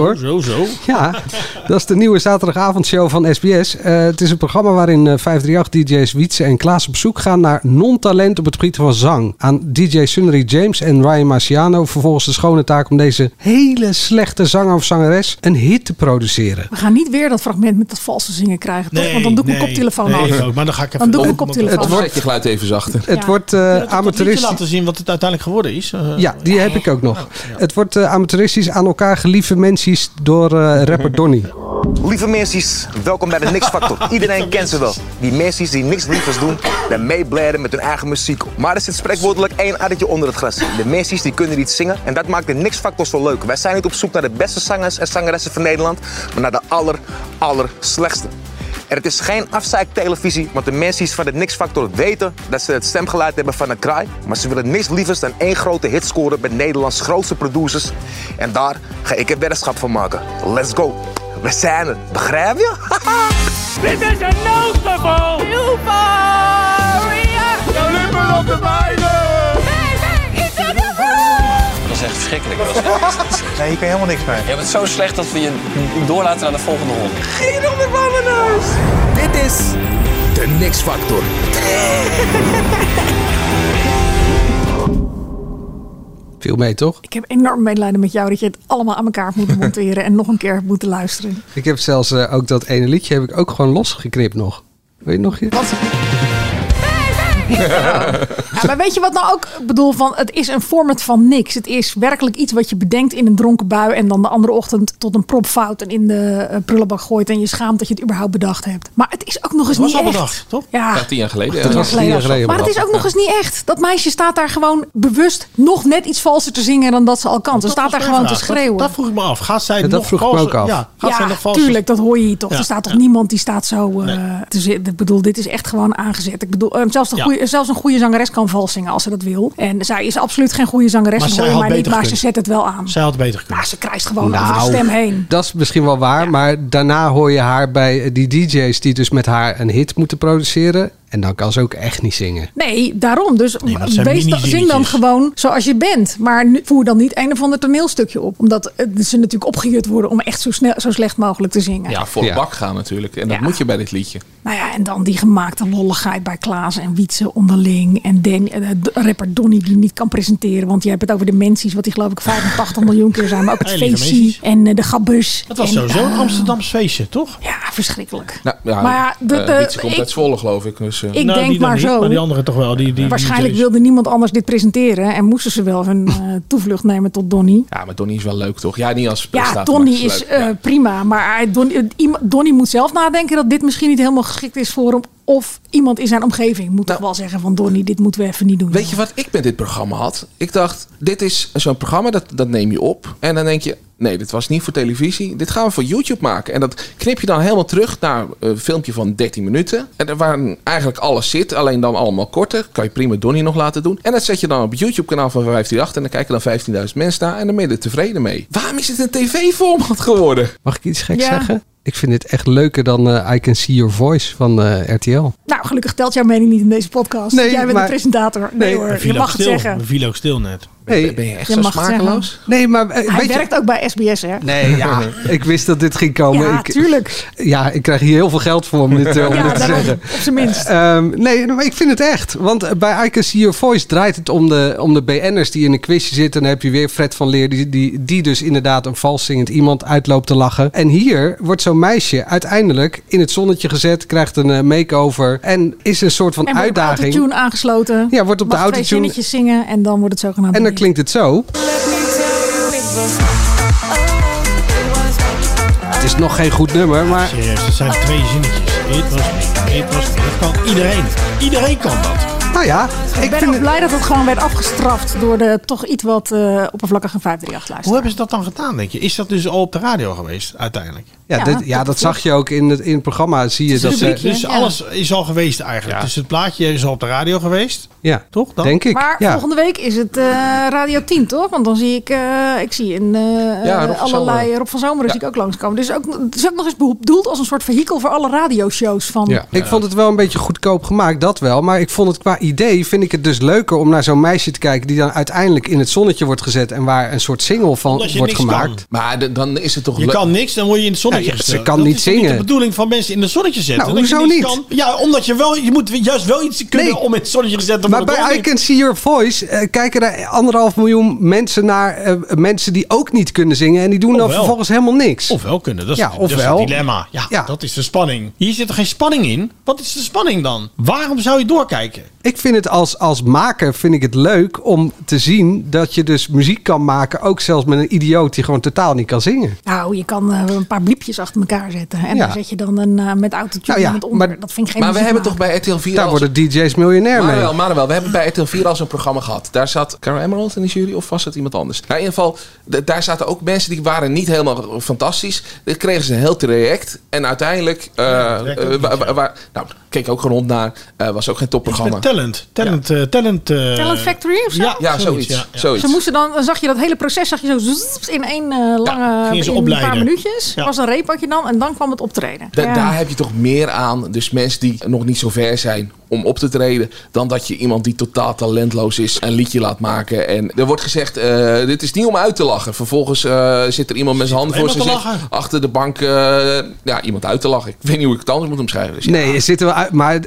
Zo, zo. Ja, dat is de nieuwe zaterdagavondshow van SBS. Eh, het is een programma waarin eh, 538-DJ's Wietse en Klaas op zoek gaan naar non-talent op het gebied van zang. Aan DJ Sunnery James en Ryan Marciano vervolgens de schone taak om deze hele slechte zanger of zangeres een hit te produceren. We gaan niet weer dat fragment met dat valse zingen krijgen. toch? Want dan doe ik mijn koptelefoon Nee, af. ook, maar dan ga ik even... Dan doe ik op- mijn op- koptelefoon Het zet je geluid even zachter. Het wordt eh liedje amateuristisch. laten zien wat het uiteindelijk geworden is. Eh, Ja, die heb ik ook nog. Het wordt eh, amateuristisch aan elkaar geliefde mensen door eh, rapper [LAUGHS] Donny. Lieve mensen, welkom bij de Nix Factor. [LAUGHS] Iedereen kent ze wel. Die mensen die niks lievers doen dan meebladen met hun eigen muziek. Maar er zit spreekwoordelijk één addertje onder het gras. De mensen die kunnen niet zingen en dat maakt de Nix Factor zo leuk. Wij zijn niet op zoek naar de beste zangers en zangeressen van Nederland, maar naar de aller, aller slechtste. En het is geen afzeiktelevisie, want de mensen van de Nix Factor weten dat ze het stemgeluid hebben van een kraai. Maar ze willen niks lievers dan één grote hit scoren bij Nederlands grootste producers. En daar ga ik een weddenschap van maken. Let's go. We zijn er. Begrijp je? [LAUGHS] Dit is een noodgeval! Euphoria! De lippen op de beiden! Verschrikkelijk. [LAUGHS] Nee, hier kan je helemaal niks mee. Je bent zo slecht dat we je doorlaten naar de volgende ronde. Geen op de bananas! Dit is de Nix Factor. [LAUGHS] Viel mee, toch? Ik heb enorm medelijden met jou dat je het allemaal aan elkaar moet monteren en nog een keer moeten luisteren. Ik heb zelfs eh, ook dat ene liedje heb ik ook gewoon losgeknipt nog. Weet je nog? Je? Ja, maar weet je wat nou ook ik bedoel van het is een format van niks. Het is werkelijk iets wat je bedenkt in een dronken bui en dan de andere ochtend tot een propfout en in de eh, prullenbak gooit en je schaamt dat je het überhaupt bedacht hebt. Maar het is ook nog eens Dat was niet al echt. bedacht, toch? Ja. Ja, tien jaar geleden. Tien ja. jaar geleden. Maar het is ook nog eens niet echt. Dat meisje staat daar gewoon bewust nog net iets valser te zingen dan dat ze al kan. Ze staat daar gewoon te schreeuwen. Dat, dat vroeg ik me af. Gaat zij Ja, dat nog vroeg ik me valser- ook af. Ja, gaat zij nog valser- tuurlijk, dat hoor je hier toch. Ja. Er staat toch niemand die staat zo eh, te zitten. Ik bedoel, dit is echt gewoon aangezet. Ik bedoel, eh, zelfs, een Ja. Goeie, zelfs een goede zangeres kan vals zingen als ze dat wil. En zij is absoluut geen goede zangeres. Maar zij je maar niet, maar ze zet het wel aan. Zij had beter kunnen. Maar ze krijgt gewoon over de stem heen. dat is misschien wel waar. Maar daarna hoor je haar bij die DJ's die dus met haar een hit moeten produceren. En dan kan ze ook echt niet zingen. Nee, daarom. Dus wees dan, zing dan gewoon zoals je bent. Maar voer dan niet een of ander toneelstukje op. Omdat eh, ze natuurlijk opgejut worden om echt zo, snel, zo slecht mogelijk te zingen. Ja, voor de bak gaan natuurlijk. En dat moet je bij dit liedje. Nou ja, en dan die gemaakte lolligheid bij Klaas en Wietse onderling. En eh, de rapper Donny die niet kan presenteren. Want je hebt het over de mensies, wat die geloof ik 85 miljoen keer zijn. Maar ook het [LAUGHS] feestje en eh, de gabbers. Dat was En, sowieso een Amsterdams feestje, toch? Ja, verschrikkelijk. Nou, ja, Maar ja, de- de- Wietse komt ik- uit Zwolle, geloof ik. Dus, Ik Nou, denk maar niet, zo. Maar die anderen toch wel. Die, die, Waarschijnlijk wilde niemand anders dit presenteren. En moesten ze wel hun [LAUGHS] eh, toevlucht nemen tot Donny. Ja, maar Donnie is wel leuk, toch? Ja, niet als Ja. Donny het is eh, prima. Maar hij, Donny, eh, Donny moet zelf nadenken dat dit misschien niet helemaal geschikt is voor hem. Of iemand in zijn omgeving moet toch wel zeggen van Donny, dit moeten we even niet doen. Weet je wat ik met dit programma had? Ik dacht, dit is zo'n programma, dat, dat neem je op. En dan denk je, nee, dit was niet voor televisie. Dit gaan we voor YouTube maken. En dat knip je dan helemaal terug naar een filmpje van 13 minuten. En waar eigenlijk alles zit, alleen dan allemaal korter. Kan je prima Donnie nog laten doen. En dat zet je dan op het YouTube-kanaal van 158. En dan kijken dan 15.000 mensen naar. En dan ben je er tevreden mee. Waarom is het een tv-format geworden? Mag ik iets geks Ja. zeggen? Ik vind dit echt leuker dan eh, I Can See Your Voice van eh, RTL. Nou, gelukkig telt jouw mening niet in deze podcast. Nee, Jij bent maar- de presentator. Nee, Nee, hoor, je mag het zeggen. We viel ook stil net. Nee, Ben je echt Je zo smakeloos? Nee, maar eh, Hij je... werkt ook bij SBS, hè? Nee, ja, [LAUGHS] ik wist dat dit ging komen. Ja, ik, tuurlijk. Ja, ik krijg hier heel veel geld voor om dit, eh, om [LAUGHS] Ja, dit te zeggen. op zijn minst. Ehm, nee, maar ik vind het echt. Want eh, bij I Can See Your Voice draait het om de, om de BN'ers die in een quizje zitten. En dan heb je weer Fred van Leer, die, die, die dus inderdaad een vals zingend iemand uitloopt te lachen. En hier wordt zo'n meisje uiteindelijk in het zonnetje gezet, krijgt een makeover. En is een soort van En wordt op de uitdaging. autotune aangesloten. Ja, wordt op de autotune- zinnetjes zingen en dan wordt het zogenaamd... Klinkt het zo. Het is nog geen goed nummer, maar Serieus, dat zijn twee zinnetjes. Dit was dit was Dat kan iedereen. Iedereen kan dat. Nou ja, Ik ben ook blij dat het gewoon werd afgestraft door de toch iets wat eh, oppervlakkige 538 luisteraar. Hoe hebben ze dat dan gedaan, denk je? Is dat dus al op de radio geweest, uiteindelijk? ja, Ja, dit- ja, dat dat zag je ook in het, in het programma. Zie je dat ze, Dus alles is al geweest eigenlijk. Dus het plaatje is al op de radio geweest. ja, Toch? Dan? denk ik. Maar ja. volgende week is het eh, Radio 10, toch? Want dan zie ik, eh, ik zie in eh, Ja, Rob van allerlei. Rob van Zomeren zie ik ook langskomen. Dus ook, het is ook nog eens bedoeld als een soort vehikel voor alle radioshows van... Ja. Ik vond het wel een beetje goedkoop gemaakt, dat wel. Maar ik vond het qua idee, vind ik het dus leuker om naar zo'n meisje te kijken... die dan uiteindelijk in het zonnetje wordt gezet... en waar een soort single van Omdat je wordt niks gemaakt. kan. Maar dan is het toch Je kan niks, dan word je in het zonnetje Ja, ja, ze kan dat niet is toch niet zingen. de bedoeling van mensen in het zonnetje zetten. Nou, Dat hoezo niet? Kan. Ja, omdat je wel, je moet juist wel iets kunnen Nee. om in het zonnetje gezet te Maar worden. bij toch I? Can See Your Voice eh, kijken er anderhalf miljoen mensen naar... eh, mensen die ook niet kunnen zingen... en die doen dan Ofwel. vervolgens helemaal niks. Ofwel kunnen, dat is, Ja, dat is ofwel. het dilemma. Ja, Ja. dat is de spanning. Hier zit er geen spanning in. Wat is de spanning dan? Waarom zou je doorkijken? Ik vind het als, als maker vind ik het leuk om te zien... dat je dus muziek kan maken... ook zelfs met een idioot die gewoon totaal niet kan zingen. Nou, je kan eh, een paar bliepjes achter elkaar zetten. En Ja. daar zet je dan een eh, met autotune Nou ja, met onder. maar- dat vind ik geen Maar we hebben toch bij RTL 4 Daar worden DJ's miljonair mee. Manuel, Manuel, we hebben bij RTL 4 al zo'n programma gehad. Daar zat Carol Emerald in de jury of was het iemand anders? Nou, in ieder geval, d- daar zaten ook mensen die waren niet helemaal fantastisch. Dan kregen ze een heel traject. En uiteindelijk, ja. waar- nou, keek ook gewoon rond naar. eh, was ook geen topprogramma. Talent. Talent. eh, talent, eh, Talent Factory of zo? Ja, Ja, zoiets. ja, ja. zoiets. Ze moesten dan, dan zag je dat hele proces zag je zo in één eh, lange in een paar minuutjes. Ja. Was een reepakje dan en dan kwam het optreden. Da- Ja. Daar heb je toch meer aan. Dus mensen die nog niet zo ver zijn om op te treden. Dan dat je iemand die totaal talentloos is een liedje laat maken. En er wordt gezegd, eh, dit is niet om uit te lachen. Vervolgens eh, zit er iemand met zijn handen voor zijn gezicht. Achter de bank eh, ja, iemand uit te lachen. Ik weet niet hoe ik het anders moet omschrijven. Dus ja. Nee, er zitten wel uit, maar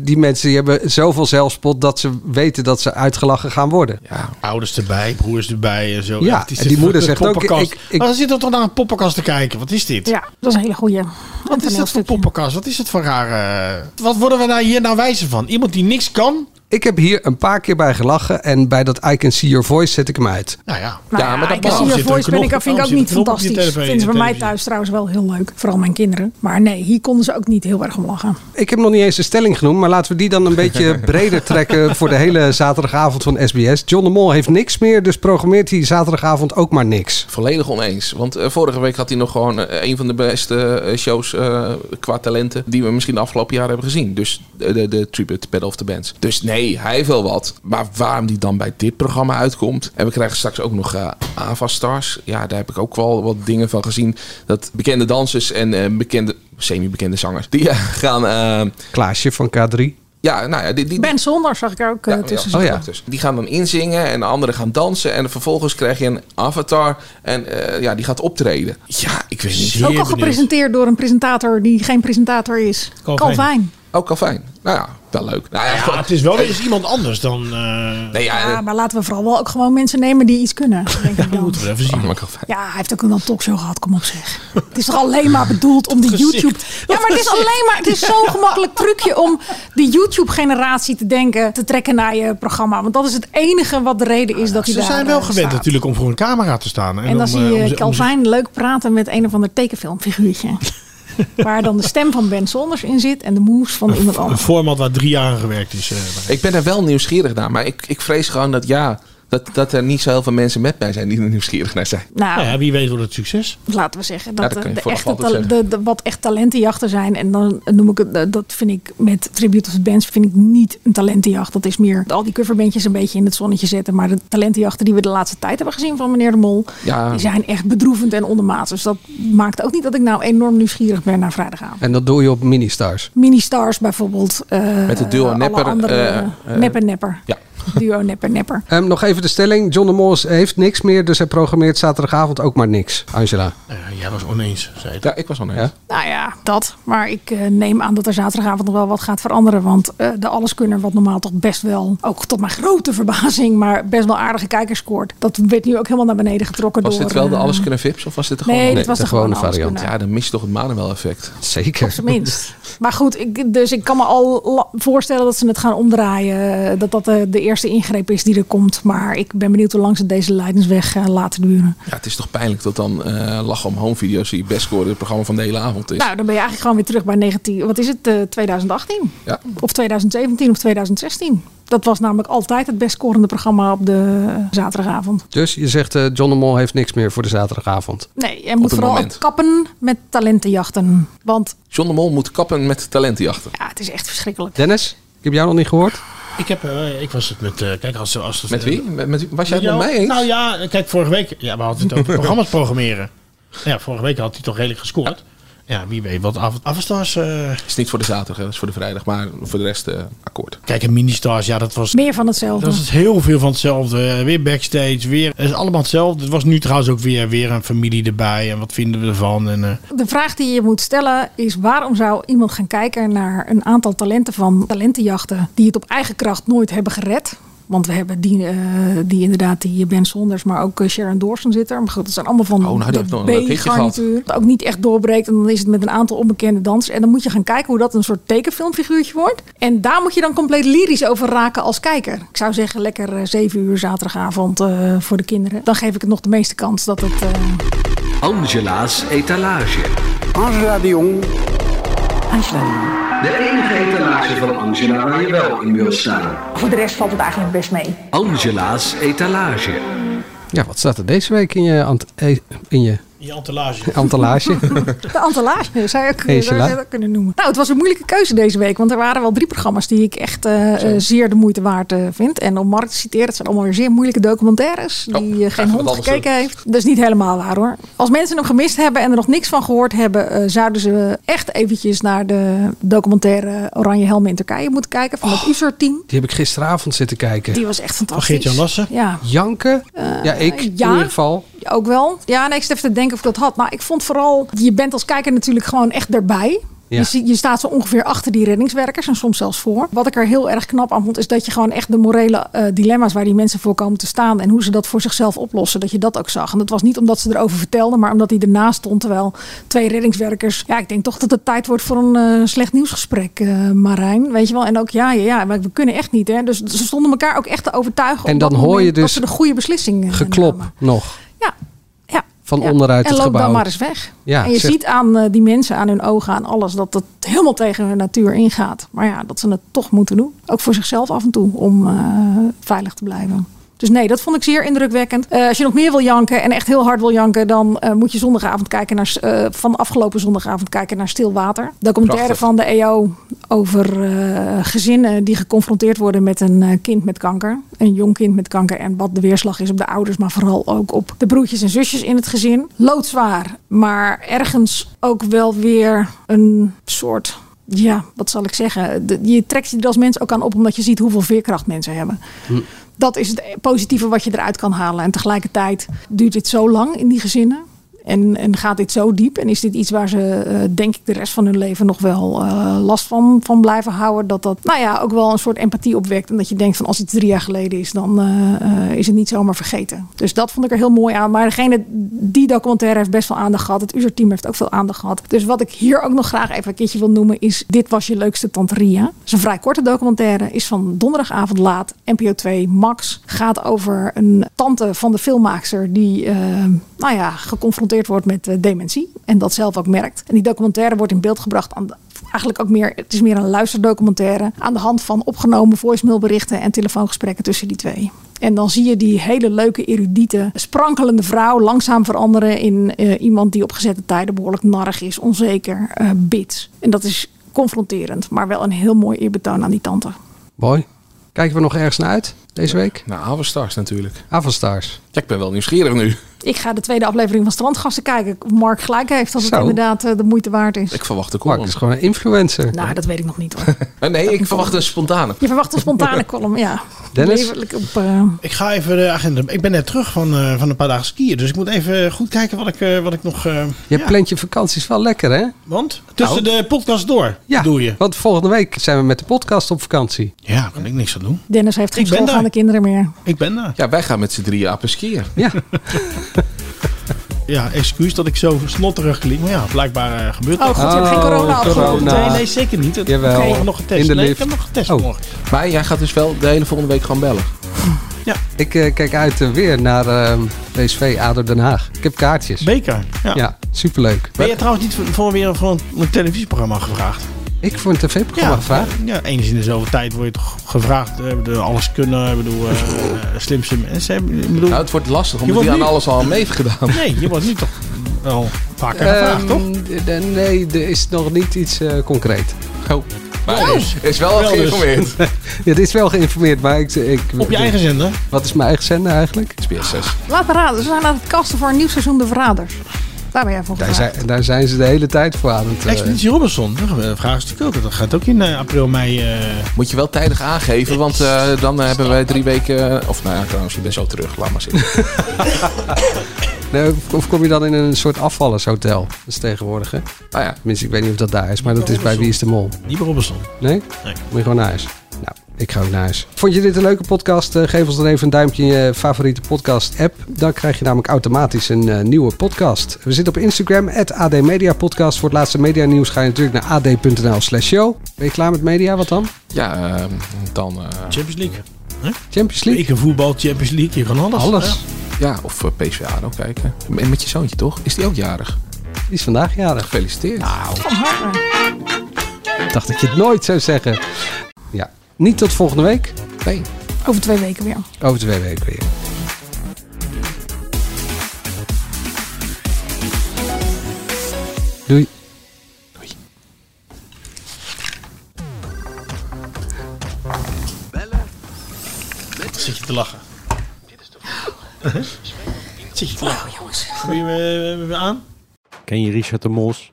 die mensen die hebben zoveel zelfspot dat ze weten dat ze uitgelachen gaan worden. Ja. Ouders erbij, broers erbij en zo. Ja, en die moeder zegt ook, ik- ik- Maar dan zitten we toch naar een poppenkast te kijken. Wat is dit? Ja, dat is een hele goeie. Wat is dat voor poppenkast? Wat is het voor rare... Wat worden we nou hier nou wijzer van? Iemand die niks kan? Ik heb hier een paar keer bij gelachen en bij dat I Can See Your Voice zet ik hem uit. Nou ja. Nou Ja, ja, maar dat je zit er een voice ben ik, vind ik ook niet fantastisch. Vinden ze bij mij thuis trouwens wel heel leuk. Vooral mijn kinderen. Maar nee, hier konden ze ook niet heel erg om lachen. Ik heb nog niet eens een stelling genoemd, maar laten we die dan een beetje [LAUGHS] breder trekken voor de hele zaterdagavond van SBS. John de Mol heeft niks meer, dus programmeert hij zaterdagavond ook maar niks. Volledig oneens. Want eh, vorige week had hij nog gewoon eh, een van de beste eh, shows eh, qua talenten. die we misschien de afgelopen jaren hebben gezien. Dus de, de, de Tribute Battle of the Bands. Dus nee, hij heeft wel wat. Maar waarom die dan bij dit programma uitkomt. En we krijgen straks ook nog eh Ava Stars. Ja, daar heb ik ook wel wat dingen van gezien. Dat bekende dansers en eh, bekende, semi-bekende zangers. die eh, gaan. eh, Klaasje van K3. ja, nou ja, die, die, Ben Zonder zag ik er ook eh, ja, tussen ja, Oh ja. dus Die gaan dan inzingen en de anderen gaan dansen. En vervolgens krijg je een avatar. En eh, ja, die gaat optreden. Ja, ik weet niet. Ook al benieuwd. gepresenteerd door een presentator die geen presentator is. Calvijn. Calvijn. Ook al fijn. Nou ja, wel leuk. Nou ja, het is wel weer eens iemand anders dan... eh Nee, ja, Ja, eh, maar laten we vooral wel ook gewoon mensen nemen die iets kunnen. Denk ik dat dan. moeten we even zien. oh, Calvin. Ja, hij heeft ook een talkshow gehad, kom op zeg. Het is toch alleen maar bedoeld om de. [LAUGHS] YouTube... Ja, maar het is alleen maar... Het is zo'n gemakkelijk trucje om de YouTube-generatie te denken... te trekken naar je programma. Want dat is het enige wat de reden is dat hij Ze daar zijn wel eh, gewend staat. natuurlijk om voor een camera te staan. En dan om, zie om je ze- om ze- Calvijn leuk praten met een of ander tekenfilmfiguurtje. [LAUGHS] waar dan de stem van Ben Sonders in zit en de moves van iemand Een anders. format waar drie jaar aan gewerkt is. eh, Ik ben er wel nieuwsgierig naar. Maar ik, ik vrees gewoon dat ja, Dat, dat er niet zo heel veel mensen met mij zijn die er nieuwsgierig naar zijn. Nou, Nou ja, wie weet wordt het succes. laten we zeggen Ja, dat, je de echte zeggen. de, de- wat echt talentenjachten zijn. En dan noem ik het, eh, dat vind ik met Tribute of the Bands vind ik niet een talentenjacht. Dat is meer al die coverbandjes een beetje in het zonnetje zetten. Maar de talentenjachten die we de laatste tijd hebben gezien van meneer de Mol, Ja. die zijn echt bedroevend en ondermaats. Dus dat maakt ook niet dat ik nou enorm nieuwsgierig ben naar vrijdagavond. En dat doe je op Ministars. Mini-stars bijvoorbeeld. eh, Met het duo Nepper, andere, eh, eh, eh, nepper Nepper. Ja. Duo Nepper Nepper. Ehm, nog even de stelling. John de Mos heeft niks meer, dus hij programmeert zaterdagavond ook maar niks. Angela. jij was oneens, zei het. Ja, ik was oneens. Nou ja, dat. Maar ik eh, neem aan dat er zaterdagavond nog wel wat gaat veranderen. Want eh, de Alleskunner, wat normaal toch best wel, ook tot mijn grote verbazing, maar best wel aardige kijkers scoort. Dat werd nu ook helemaal naar beneden getrokken Was door... dit wel de eh, Alles Kunnen Vips of was dit de Nee, gewone? dit was de gewone Alleskunner. Ja, dan mis je toch het Manuel effect. Zeker. Op zijn minst. Maar goed, ik, dus ik kan me al voorstellen dat ze het gaan omdraaien. Dat dat de, de eerste ingreep is die er komt. Maar ik ben benieuwd hoe lang ze deze leidensweg eh, laten duren. Ja, het is toch pijnlijk dat dan eh Lachen om Home video's die best scoren het programma van de hele avond is. Nou, dan ben je eigenlijk gewoon weer terug bij 19, wat is het, eh, 2018? Ja. Of 2017 of 2016. Dat was namelijk altijd het best scorende programma op de zaterdagavond. Dus je zegt eh, John de Mol heeft niks meer voor de zaterdagavond. Nee, je moet vooral moment. kappen met talentenjachten. Want John de Mol moet kappen met talentenjachten. ja, het is echt verschrikkelijk. Dennis, ik heb jou nog niet gehoord. Ik, heb, eh, ik was het met... eh, kijk, als, als, Met wie? Met, met- was jij het met mij eens? Nou ja, kijk, vorige week... Ja, we hadden het over [LAUGHS] programma's programmeren. Ja, vorige week had hij toch redelijk gescoord. Ja, wie weet wat Av- Avastars... eh is niet voor de zaterdag, hè, dat is voor de vrijdag. Maar voor de rest eh, akkoord. Kijk, en Ministars, ja, dat was... Meer van hetzelfde. Dat is het heel veel van hetzelfde. Weer backstage, weer... Het is allemaal hetzelfde. Het was nu trouwens ook weer, weer een familie erbij. En wat vinden we ervan? En, eh, De vraag die je moet stellen is: waarom zou iemand gaan kijken naar een aantal talenten van talentenjachten die het op eigen kracht nooit hebben gered? Want we hebben die, eh, die inderdaad, die Ben Sonders, maar ook eh, Sharon Dawson zit er. Maar goed, dat zijn allemaal van Oh, nou, de B-garnituur. Dat ook niet echt doorbreekt. En dan is het met een aantal onbekende dansers. En dan moet je gaan kijken hoe dat een soort tekenfilmfiguurtje wordt. En daar moet je dan compleet lyrisch over raken als kijker. Ik zou zeggen, lekker eh, zeven uur zaterdagavond eh, voor de kinderen. Dan geef ik het nog de meeste kans dat het... eh, Angela's etalage. Angela de Jong. Angela de Jong. De enige etalage van Angela waar je wel in wil staan. Voor de rest valt het eigenlijk best mee. Angela's etalage. Ja, wat staat er deze week in je, eh, in je je entourage. [LAUGHS] entourage? De entourage zou je zou dat ook kunnen noemen. Nou, het was een moeilijke keuze deze week. Want er waren wel drie programma's die ik echt eh, eh, zeer de moeite waard eh, vind. En om Mark te citeren, het zijn allemaal weer zeer moeilijke documentaires. Die eh, geen hond gekeken heeft. Dat is niet helemaal waar hoor. Als mensen hem gemist hebben en er nog niks van gehoord hebben... zouden ze echt eventjes naar de documentaire Oranje Helmen in Turkije moeten kijken. Van het USR-team. Die heb ik gisteravond zitten kijken. Die was echt Van fantastisch. Geert-Jan Lassen? Ja. Janken? ja, ik in ja. ieder geval. Ook wel. Ja, nee, ik zit even te denken of ik dat had. Maar ik vond vooral, je bent als kijker natuurlijk gewoon echt erbij. Ja. Je, je staat zo ongeveer achter die reddingswerkers en soms zelfs voor. Wat ik er heel erg knap aan vond, is dat je gewoon echt de morele eh, dilemma's waar die mensen voor komen te staan en hoe ze dat voor zichzelf oplossen, dat je dat ook zag. En dat was niet omdat ze erover vertelden, maar omdat hij ernaast stond. Terwijl twee reddingswerkers, ja, ik denk toch dat het tijd wordt voor een eh, slecht nieuwsgesprek, eh, Marijn. Weet je wel? En ook, ja, ja, ja, maar we kunnen echt niet. Hè? Dus ze stonden elkaar ook echt te overtuigen. En dan hoor je moment dat dus ze de goede beslissing eh, Geklop nog. Ja, ja. Van Ja. onderuit en het loop gebouw. dan maar eens weg. Ja, en je ziet aan eh, die mensen, aan hun ogen, aan alles, dat het helemaal tegen hun natuur ingaat. Maar ja, dat ze het toch moeten doen. Ook voor zichzelf af en toe, om eh, veilig te blijven. Dus nee, dat vond ik zeer indrukwekkend. Eh, als je nog meer wil janken en echt heel hard wil janken, dan eh, moet je zondagavond kijken naar, eh, van afgelopen zondagavond kijken naar Stil Water. Documentaire Prachtig. van de EO over gezinnen die geconfronteerd worden met een kind met kanker. Een jong kind met kanker. En wat de weerslag is op de ouders, maar vooral ook op de broertjes en zusjes in het gezin. Loodzwaar, maar ergens ook wel weer een soort. Ja, wat zal ik zeggen? Je trekt je er als mens ook aan op omdat je ziet hoeveel veerkracht mensen hebben. Dat is het positieve wat je eruit kan halen. En tegelijkertijd duurt dit zo lang in die gezinnen. En, en gaat dit zo diep? En is dit iets waar ze, eh, denk ik, de rest van hun leven nog wel eh, last van, van blijven houden? Dat dat, nou ja, ook wel een soort empathie opwekt. En dat je denkt van als iets drie jaar geleden is, dan eh, is het niet zomaar vergeten. Dus dat vond ik er heel mooi aan. Maar degene, die documentaire heeft best wel aandacht gehad. Het UZER-team heeft ook veel aandacht gehad. Dus wat ik hier ook nog graag even een keertje wil noemen is Dit was je leukste Tante Ria. Het is een vrij korte documentaire. Is van donderdagavond laat. NPO 2 Max. Gaat over een tante van de filmmaakster die, nou ja, geconfronteerd wordt met eh, dementie. En dat zelf ook merkt. En die documentaire wordt in beeld gebracht aan de, eigenlijk ook meer, het is meer een luisterdocumentaire. Aan de hand van opgenomen voicemailberichten en telefoongesprekken tussen die twee. En dan zie je die hele leuke, erudite, sprankelende vrouw langzaam veranderen in eh, iemand die op gezette tijden behoorlijk narrig is, onzeker, eh bits. En dat is confronterend, maar wel een heel mooi eerbetoon aan die tante. Mooi. Kijken we nog ergens naar uit deze week? Nou, Avenstars natuurlijk. Avenstars. Ja, ik ben wel nieuwsgierig nu. Ik ga de tweede aflevering van Strandgasten kijken. Of Mark gelijk heeft als het Zo. inderdaad eh, de moeite waard is. Ik verwacht de Mark column. is gewoon een influencer. Nou, dat weet ik nog niet hoor. Eh, [LAUGHS] nee, ik verwacht een spontane. Je verwacht een spontane column, ja. Dennis? Op, eh, Ik ga even de agenda. Ik ben net terug van, eh, van een paar dagen skiën. Dus ik moet even goed kijken wat ik, eh, wat ik nog. eh, Je ja. plant je vakanties wel lekker, hè? Want? Tussen Nou. de podcast door. Ja, Doe je. want volgende week zijn we met de podcast op vakantie. Ja, daar kan ik niks aan doen. Dennis heeft geen Ik ben schoolgaande kinderen meer. Ik ben daar. Ja, wij gaan met z'n drieën apen skiën. Ja. Ja, excuus dat ik zo snotterig klink. Maar ja, blijkbaar eh, gebeurt Oh dat. je hebt geen corona afgelopen. Nee, nee, zeker niet. Het- Jawel. Ik heb nog getest. In de nee, lift. ik heb nog getest Oh. morgen. Maar jij gaat dus wel de hele volgende week gewoon bellen. Ik eh, kijk uit eh, weer naar ehm PSV ADO Den Haag. Ik heb kaartjes. Beker. Ja. Ja, superleuk. Ben je trouwens niet voor, voor weer voor een, een televisieprogramma gevraagd? Ik voor een tv-programma gevraagd. Ja, eens in de zoveel tijd word je toch gevraagd. eh, de alles kunnen, ik bedoel, eh, [LAUGHS] eh, slimste mensen. Ik bedoel, Nou, het wordt lastig, Je omdat wordt hij aan nu- alles al mee heeft gedaan. [LAUGHS] Nee, je wordt nu toch wel vaker gevraagd, toch? Ehm, d- nee, er is nog niet iets eh, concreet. Oh. Maar dus. is wel dus. geïnformeerd. [LAUGHS] ja, het is wel geïnformeerd, maar ik... ik Op je eigen zender? Wat is mijn eigen zender eigenlijk? SBS 6. Laat me raden, ze zijn aan het kasten voor een nieuw seizoen De Verraders. Daar ben jij voor Daar zijn, daar zijn ze de hele tijd voor aan het... eh, Expeditie Robinson, dat vragen ze natuurlijk ook. Dat gaat ook in eh, april, mei. eh, Moet je wel tijdig aangeven, want eh, dan hebben wij drie weken... Of nou ja, trouwens, je bent zo terug. Laat maar zitten. [LAUGHS] nee, of kom je dan in een soort afvallershotel? Dat is tegenwoordig, hè? Nou ja. Tenminste, ik weet niet of dat daar is, maar dat is bij Wie is de Mol. Niet bij Robinson. Nee? Nee. Moet je gewoon naar huis. Ik ga ook naar huis. Vond je dit een leuke podcast? Eh, geef ons dan even een duimpje in je favoriete podcast-app. Dan krijg je namelijk automatisch een eh, nieuwe podcast. We zitten op Instagram, AD Media Podcast. Voor het laatste media nieuws ga je natuurlijk naar ad.nl slash show. Ben je klaar met media? Wat dan? Ja, ehm, dan... eh, Champions League. Hè? Champions League? Weken voetbal, Champions League, je kan alles. Alles. ja, of uh, PSV ADO kijken. En met je zoontje, toch? Is die ook jarig? Die is vandaag jarig. Gefeliciteerd. Nou, ik dacht dat je het nooit zou zeggen. Ja, niet tot volgende week. Nee. Over twee weken weer. Over twee weken weer. Doei. Zit je te lachen? [LAUGHS] Zit je te lachen? jongens. Wil je me, me aan? Ken je Richard de Mos?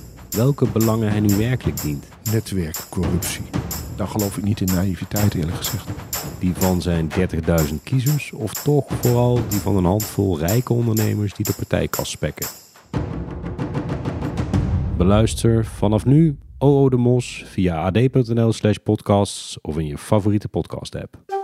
welke belangen hij nu werkelijk dient. Netwerkcorruptie. Daar geloof ik niet in naïviteit eerlijk gezegd. Die van zijn 30.000 kiezers of toch vooral die van een handvol rijke ondernemers die de partijkas spekken. Beluister vanaf nu OO de Mos via ad.nl slash podcasts of in je favoriete podcast app.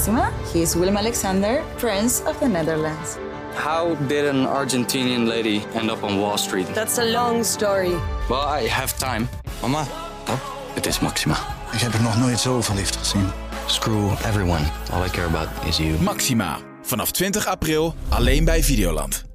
Maxima, he is Willem Alexander, Prince of the Netherlands. How did an Argentinian lady end up on Wall Street? That's a long story. Well, I have time. Mama, het is Maxima. Ik heb er nog nooit zoveel liefde gezien. Screw everyone. All I care about is you. Maxima. Vanaf 20 april alleen bij Videoland.